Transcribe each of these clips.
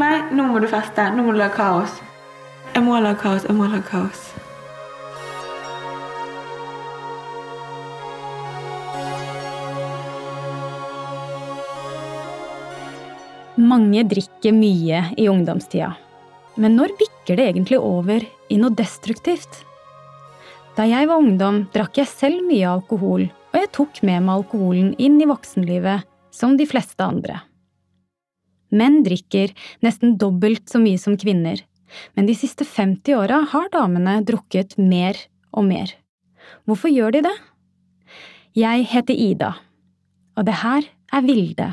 nei, nå må du feste. Nå må du lage kaos. Jeg må lage kaos, jeg må lage kaos. Mange drikker mye i ungdomstida. Men når bikker det egentlig over i noe destruktivt? Da jeg var ungdom, drakk jeg selv mye alkohol, og jeg tok med meg alkoholen inn i voksenlivet, som de fleste andre. Menn drikker nesten dobbelt så mye som kvinner, men de siste 50 åra har damene drukket mer og mer. Hvorfor gjør de det? Jeg heter Ida, og det her er Vilde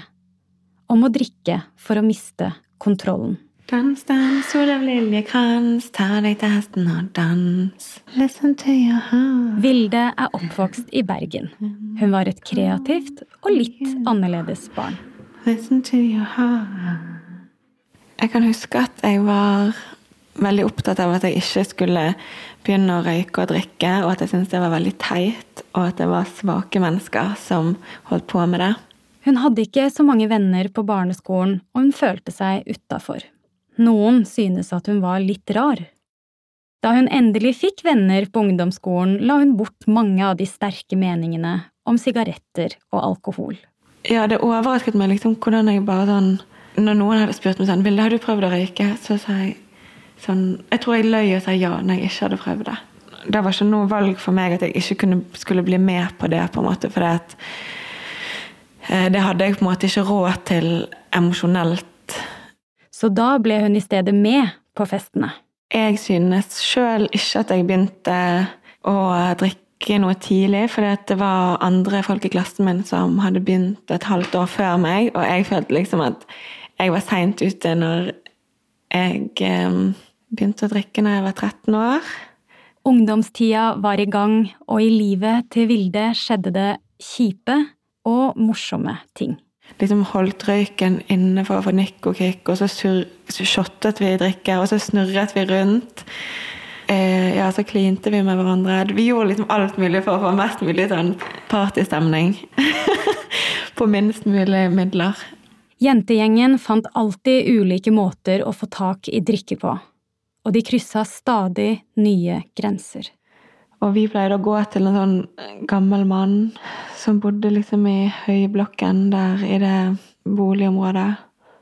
om å drikke for å miste kontrollen. Dans, dans, sol av liljekrans, ta deg til hesten og dans. Listen to your heart. Vilde er oppvokst i Bergen. Hun var et kreativt og litt annerledes barn. Listen to your heart. Jeg kan huske at jeg var veldig opptatt av at jeg ikke skulle begynne å røyke og drikke, og at jeg syntes det var veldig teit, og at det var svake mennesker som holdt på med det. Hun hadde ikke så mange venner på barneskolen, og hun følte seg utafor. Noen synes at hun var litt rar. Da hun endelig fikk venner på ungdomsskolen, la hun bort mange av de sterke meningene om sigaretter og alkohol. Ja, det overrasket meg liksom hvordan jeg bare sånn Når noen hadde spurt meg sånn 'Vilde, har du prøvd å røyke?' Så sa jeg sånn Jeg tror jeg løy og sa ja når jeg ikke hadde prøvd det. Det var ikke noe valg for meg at jeg ikke kunne, skulle bli med på det, på en måte, for det, det hadde jeg på en måte ikke råd til emosjonelt så da ble hun i stedet med på festene. Jeg synes sjøl ikke at jeg begynte å drikke noe tidlig, for det var andre folk i klassen min som hadde begynt et halvt år før meg, og jeg følte liksom at jeg var seint ute når jeg um, begynte å drikke når jeg var 13 år. Ungdomstida var i gang, og i livet til Vilde skjedde det kjipe og morsomme ting liksom holdt røyken inne for å få nikk og kick, og så, så shottet vi drikke, og så snurret vi rundt. Eh, ja, så klinte vi med hverandre. Vi gjorde liksom alt mulig for å få mest mulig sånn partystemning. På minst mulig midler. Jentegjengen fant alltid ulike måter å få tak i drikke på, og de kryssa stadig nye grenser. Og vi pleide å gå til en sånn gammel mann som bodde liksom i høyblokken der i det boligområdet.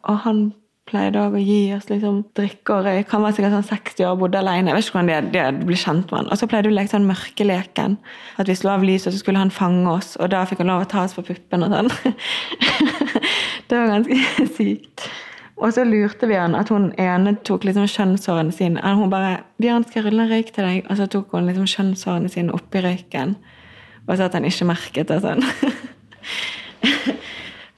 Og han pleide å gi oss liksom drikke og røyk. Han var sikkert sånn 60 år og bodde alene. Jeg vet ikke hvordan de, de blir kjent med han. Og så pleide vi å leke sånn mørkeleken. At vi slo av lyset, så skulle han fange oss. Og da fikk han lov å ta oss på puppen og sånn. det var ganske sykt. Og så lurte vi han at hun ene tok liksom kjønnshårene sine. Hun bare 'Bjørn, skal jeg rulle en røyk til deg?' Og så tok hun liksom kjønnshårene sine oppi røyken. Og så at han ikke merket det sånn.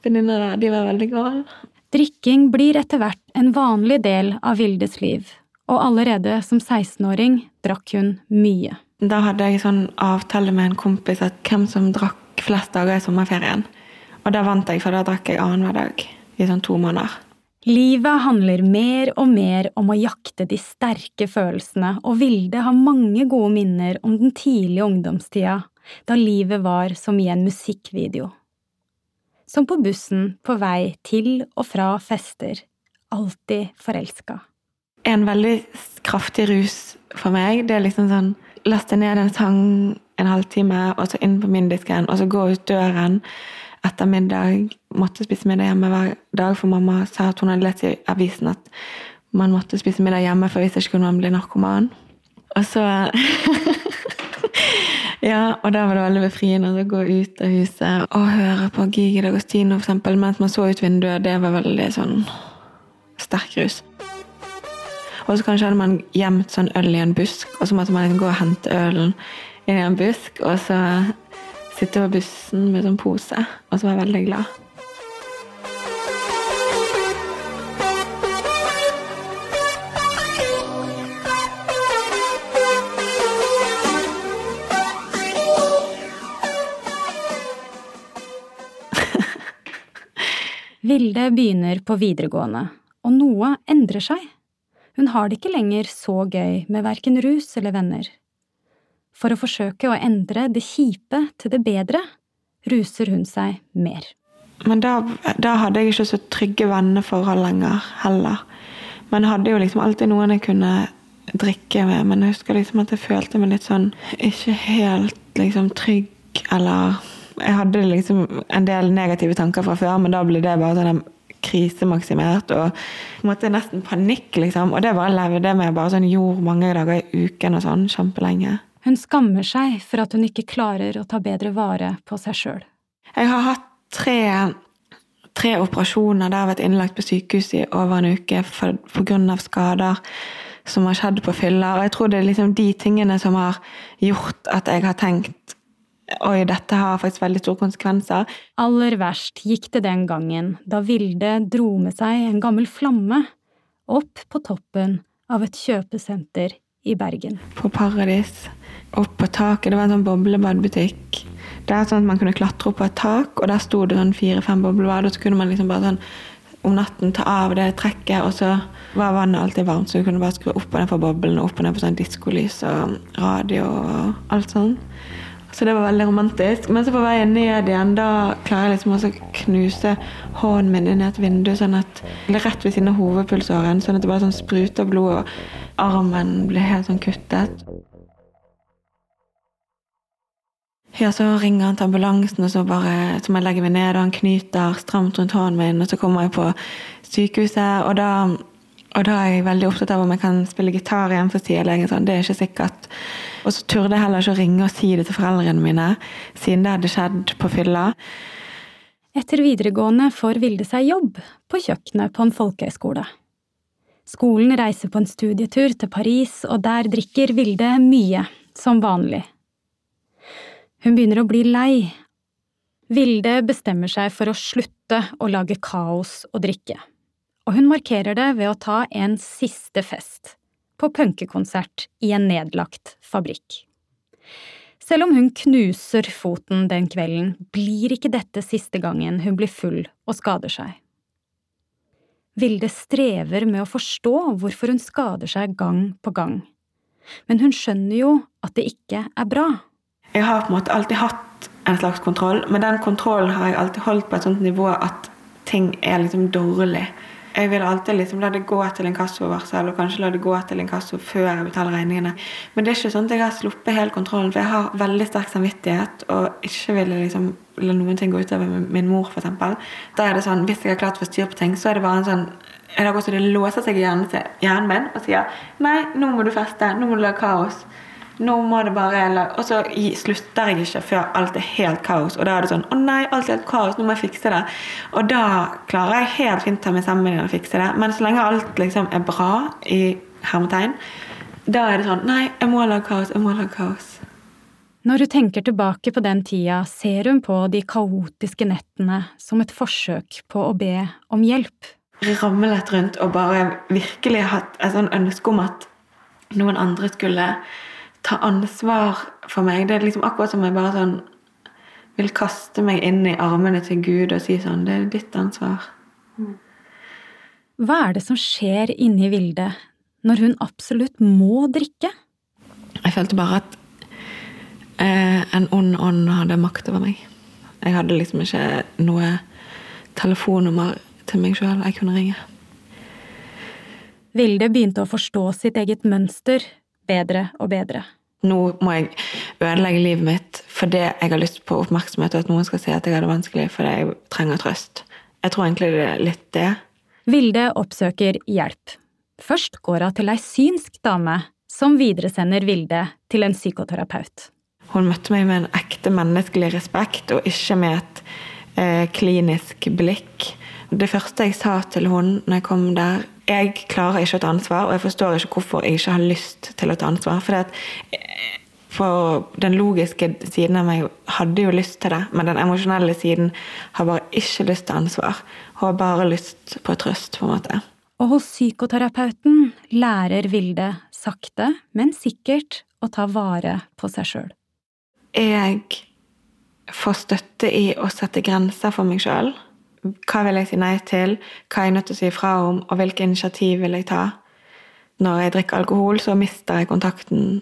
Venninner der, de var veldig gale. Drikking blir etter hvert en vanlig del av Vildes liv, og allerede som 16-åring drakk hun mye. Da hadde jeg sånn avtale med en kompis at hvem som drakk flest dager i sommerferien. Og da vant jeg, for da drakk jeg annenhver dag i sånn to måneder. Livet handler mer og mer om å jakte de sterke følelsene, og Vilde har mange gode minner om den tidlige ungdomstida, da livet var som i en musikkvideo. Som på bussen på vei til og fra fester, alltid forelska. En veldig kraftig rus for meg, det er liksom sånn laste ned en sang en halvtime, og så inn på mindisken, og så gå ut døren etter middag. Måtte spise middag hjemme hver dag, for mamma sa at hun hadde lest i avisen at man måtte spise middag hjemme, for hvis ikke kunne man bli narkoman. Og så Ja, og da var det veldig befriende å gå ut av huset og høre på Gigi D'Agostino eksempel, mens man så ut vinduet. Det var veldig sånn sterk rus. Og så kanskje hadde man gjemt sånn øl i en busk, og så måtte man liksom gå og hente ølen i en busk, og så sitte på bussen med sånn pose, og så var jeg veldig glad. Vilde begynner på videregående, og noe endrer seg. Hun har det ikke lenger så gøy med verken rus eller venner. For å forsøke å endre det kjipe til det bedre ruser hun seg mer. Men da, da hadde jeg ikke så trygge venneforhold lenger heller. Men jeg hadde jo liksom alltid noen jeg kunne drikke med, men jeg husker liksom at jeg følte meg litt sånn ikke helt liksom trygg, eller Jeg hadde liksom en del negative tanker fra før, men da ble det bare sånn krisemaksimert og på en måte nesten panikk, liksom. Og det bare levde med bare sånn jord mange dager i uken og sånn, kjempelenge. Hun skammer seg for at hun ikke klarer å ta bedre vare på seg sjøl. Jeg har hatt tre, tre operasjoner der jeg har vært innlagt på sykehus i over en uke pga. skader som har skjedd på fyller. Og jeg tror det er liksom de tingene som har gjort at jeg har tenkt Oi, dette har faktisk veldig store konsekvenser. Aller verst gikk det den gangen da Vilde dro med seg en gammel flamme opp på toppen av et kjøpesenter i Bergen. På Paradis. Opp på taket. Det var en sånn boblebadbutikk. Det er sånn at Man kunne klatre opp på et tak, og der sto det sånn fire-fem boblebad. Og så kunne man liksom bare sånn om natten ta av det trekket, og så var vannet alltid varmt, så du kunne bare skru opp og ned på boblene, opp og ned på sånn diskolys og radio og alt sånn. Så det var veldig romantisk. Men så på veien ned igjen, da klarer jeg liksom også å knuse hånden min inn i et vindu, sånn at, eller rett ved siden av hovedpulsåren, sånn at det bare sånn spruter blod, og armen blir helt sånn kuttet. Ja, så ringer han til ambulansen, og så bare, så må jeg legge meg ned, og han knyter stramt rundt hånden min, og så kommer jeg på sykehuset, og da, og da er jeg veldig opptatt av om jeg kan spille gitar igjen, for sier sånn, det er ikke sikkert. Og så turde jeg heller ikke å ringe og si det til foreldrene mine, siden det hadde skjedd på fylla. Etter videregående får Vilde seg jobb på kjøkkenet på en folkehøyskole. Skolen reiser på en studietur til Paris, og der drikker Vilde mye, som vanlig. Hun begynner å bli lei. Vilde bestemmer seg for å slutte å lage kaos og drikke, og hun markerer det ved å ta en siste fest, på punkekonsert i en nedlagt fabrikk. Selv om hun knuser foten den kvelden, blir ikke dette siste gangen hun blir full og skader seg. Vilde strever med å forstå hvorfor hun skader seg gang på gang, men hun skjønner jo at det ikke er bra. Jeg har på en måte alltid hatt en slags kontroll, men den kontrollen har jeg alltid holdt på et sånt nivå at ting er liksom dårlig. Jeg vil alltid liksom la det gå til en kassovarsel, og kanskje la det gå til en kasso før jeg betaler regningene. Men det er ikke sånn at jeg har sluppet helt kontrollen, for jeg har veldig sterk samvittighet og ikke vil liksom la noen ting gå utover min mor, f.eks. Da er det sånn, Hvis jeg har klart å få styr på ting, så er det bare en sånn det låser seg i hjernen min og sier nei, nå må du feste, nå må du lage kaos. Nå må det bare Og så slutter jeg ikke før alt er helt kaos. Og da er det sånn Å nei, alt er helt kaos, nå må jeg fikse det. Og da klarer jeg helt fint å ta meg sammen og fikse det. Men så lenge alt liksom er bra, i hermetegn, da er det sånn Nei, jeg må lage kaos. Jeg må lage kaos. Når hun tenker tilbake på den tida, ser hun på de kaotiske nettene som et forsøk på å be om hjelp. Ramlet rundt og bare virkelig hatt et sånn ønske om at noen andre skulle ta ansvar for meg. Det er liksom akkurat som jeg bare sånn vil kaste meg inn i armene til Gud og si sånn Det er ditt ansvar. Hva er det som skjer inni Vilde når hun absolutt må drikke? Jeg følte bare at eh, en ond ånd hadde makt over meg. Jeg hadde liksom ikke noe telefonnummer til meg sjøl jeg kunne ringe. Vilde begynte å forstå sitt eget mønster bedre og bedre. Nå må jeg ødelegge livet mitt fordi jeg har lyst på oppmerksomhet, og at noen skal si at jeg har det vanskelig fordi jeg trenger trøst. Jeg tror egentlig det er litt det. Vilde oppsøker hjelp. Først går hun til ei synsk dame, som videresender Vilde til en psykoterapeut. Hun møtte meg med en ekte menneskelig respekt, og ikke med et eh, klinisk blikk. Det første jeg sa til henne når jeg kom der, jeg klarer ikke å ta ansvar, og jeg forstår ikke hvorfor jeg ikke har lyst til å ta ansvar. For, det, for den logiske siden av meg hadde jo lyst til det, men den emosjonelle siden har bare ikke lyst til ansvar. Hun har bare lyst på trøst, på en måte. Og hos psykoterapeuten lærer Vilde sakte, men sikkert å ta vare på seg sjøl. Jeg får støtte i å sette grenser for meg sjøl hva vil jeg si nei til? Hva er jeg nødt til å si fra om? Og hvilke initiativ vil jeg ta? Når jeg drikker alkohol, så mister jeg kontakten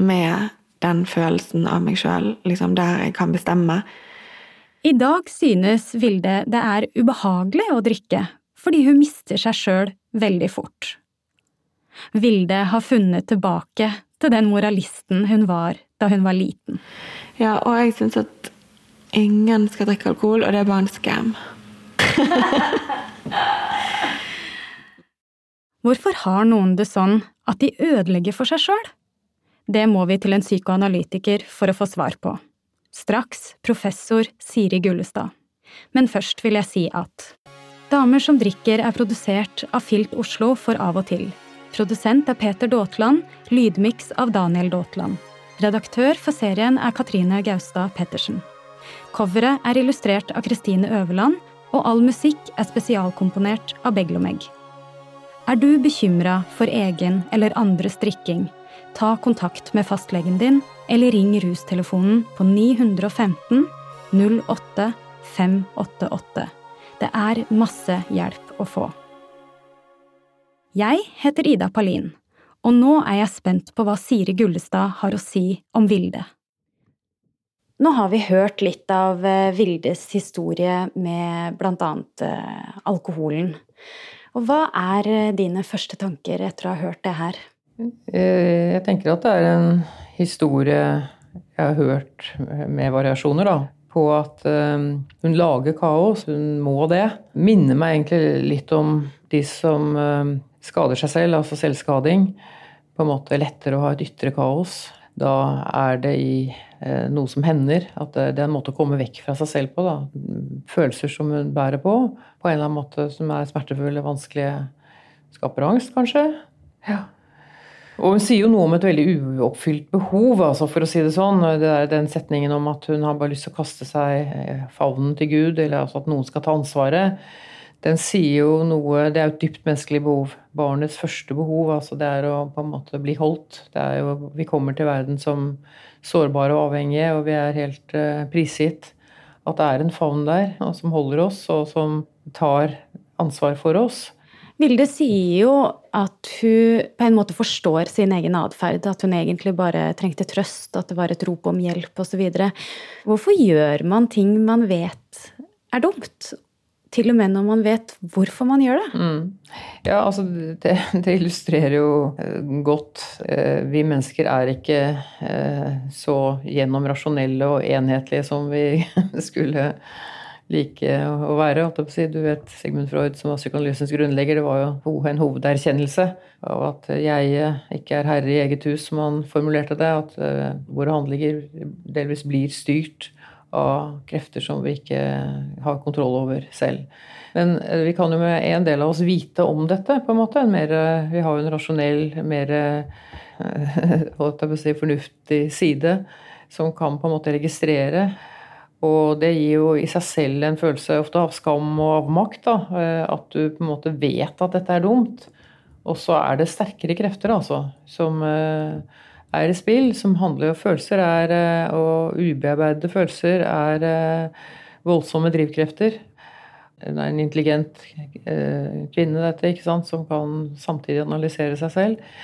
med den følelsen av meg sjøl, liksom der jeg kan bestemme. I dag synes Vilde det er ubehagelig å drikke, fordi hun mister seg sjøl veldig fort. Vilde har funnet tilbake til den moralisten hun var da hun var liten. Ja, og jeg syns at ingen skal drikke alkohol, og det er bare en skam. Hvorfor har noen det sånn at de ødelegger for seg sjøl? Det må vi til en psykoanalytiker for å få svar på. Straks professor Siri Gullestad. Men først vil jeg si at Damer som drikker er produsert av Filt Oslo for Av og til. Produsent er Peter Daatland, lydmiks av Daniel Daatland. Redaktør for serien er Katrine Gaustad Pettersen. Coveret er illustrert av Kristine Øverland, og all musikk er spesialkomponert av Beglomeg. Er du bekymra for egen eller andres drikking? Ta kontakt med fastlegen din, eller ring rustelefonen på 915 08 588. Det er masse hjelp å få. Jeg heter Ida Palin, og nå er jeg spent på hva Siri Gullestad har å si om Vilde. Nå har vi hørt litt av eh, Vildes historie med annet eh, alkoholen. Og hva er eh, dine første tanker etter å ha hørt det her? Jeg tenker at det er en historie jeg har hørt med variasjoner, da. På at hun lager kaos. Hun må det. Minner meg egentlig litt om de som skader seg selv, altså selvskading. På en måte lettere å ha et ytre kaos. Da er det i eh, noe som hender, at det, det, er en måte å komme vekk fra seg selv på. Da. Følelser som hun bærer på, på en eller annen måte som er smertefulle, vanskelige, skaper angst, kanskje. Ja. Og hun sier jo noe om et veldig uoppfylt behov, altså, for å si det sånn. Det er den setningen om at hun har bare lyst til å kaste seg favnen til Gud, eller altså at noen skal ta ansvaret den sier jo noe Det er jo et dypt menneskelig behov. Barnets første behov altså det er å på en måte bli holdt. Det er jo, vi kommer til verden som sårbare og avhengige, og vi er helt uh, prisgitt at det er en favn der og som holder oss, og som tar ansvar for oss. Vilde sier jo at hun på en måte forstår sin egen atferd. At hun egentlig bare trengte trøst, at det var et rop om hjelp osv. Hvorfor gjør man ting man vet er dumt? Til og med når man vet hvorfor man gjør det. Mm. Ja, altså det, det, illustrerer jo eh, godt. Eh, vi mennesker er ikke eh, så gjennom rasjonelle og enhetlige som vi skulle like å være. Du vet Sigmund Freud, som var psykoanalysens grunnlegger, det var jo en hovederkjennelse av at jeg ikke er herre i eget hus, som han formulerte det. At våre handlinger delvis blir styrt av krefter som vi ikke har kontroll over selv. Men eh, vi kan jo med en del av oss vite om dette, på en måte. En mer, vi har jo en rasjonell, mer si, fornuftig side som kan på en måte registrere. Og det gir jo i seg selv en følelse ofte av skam og avmakt. Da. Eh, at du på en måte vet at dette er dumt. Og så er det sterkere krefter, altså, som uh, er i spill, som handler om følelser, er, eh, og ubearbeidede følelser, er eh, voldsomme drivkrefter. Det er en intelligent eh, kvinne, dette, ikke sant, som kan samtidig analysere seg selv.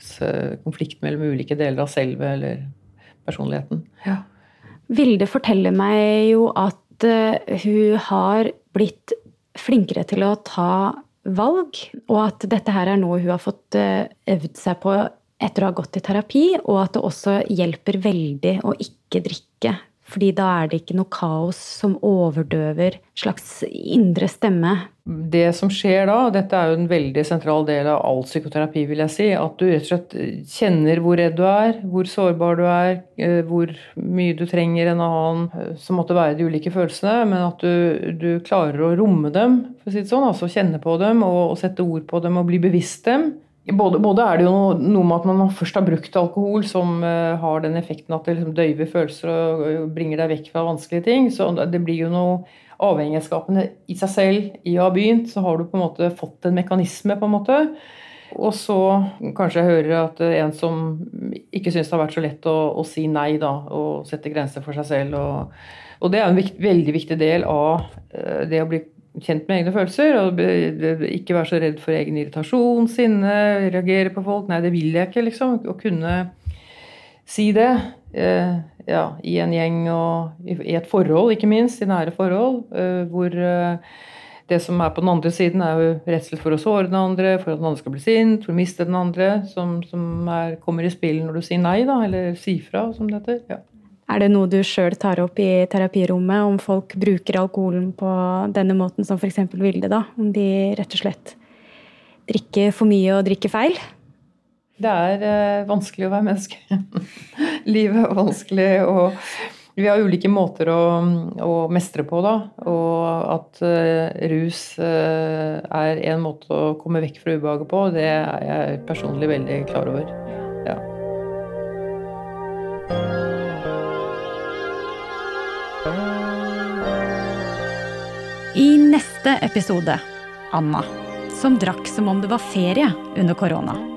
Så konflikt mellom ulike deler av selvet eller personligheten. Ja. Vilde forteller meg jo at hun har blitt flinkere til å ta valg, og at dette her er noe hun har fått øvd seg på etter å ha gått i terapi, og at det også hjelper veldig å ikke drikke. Fordi da er det ikke noe kaos som overdøver slags indre stemme. Det som skjer da, og dette er jo en veldig sentral del av all psykoterapi, vil jeg si, at du rett og slett kjenner hvor redd du er, hvor sårbar du er, eh, hvor mye du trenger en annen eh, som måtte være de ulike følelsene, men at du, du klarer å romme dem, for å si det sånn, altså kjenne på dem og, og sette ord på dem og bli bevisst dem. Både, både, er det jo noe, noe, med at man først har brukt alkohol, som uh, har den effekten at det liksom døyver følelser og, bringer deg vekk fra vanskelige ting. Så det blir jo noe avhengighetsskapende i seg selv. I å ha begynt, så har du på en måte fått en mekanisme, på en måte. Og så kanskje jeg hører at en som ikke syns det har vært så lett å, å, si nei, da, og sette grenser for seg selv. Og, og det er en vikt, veldig viktig del av uh, det å bli kjent med egne følelser. og Ikke være så redd for egen irritasjon, sinne, reagere på folk. Nei, det vil jeg ikke, liksom. Å kunne si det eh, ja, i en gjeng og i et forhold, ikke minst, i nære forhold, eh, hvor eh, Det som er på den andre siden, er jo redsel for å såre den andre, for at den andre skal bli sint, for å miste den andre, som, som er, kommer i spill når du sier nei, da, eller sier fra, som det heter. Ja. Er det noe du sjøl tar opp i terapirommet, om folk bruker alkoholen på denne måten som f.eks. Vilde, da? Om de rett og slett drikker for mye og drikker feil? Det er eh, vanskelig å være menneske. Livet er vanskelig, og vi har ulike måter å, å mestre på, da. Og at eh, rus eh, er en måte å komme vekk fra ubehaget på, det er jeg personlig veldig klar over. Neste episode Anna, som drakk som om det var ferie under korona.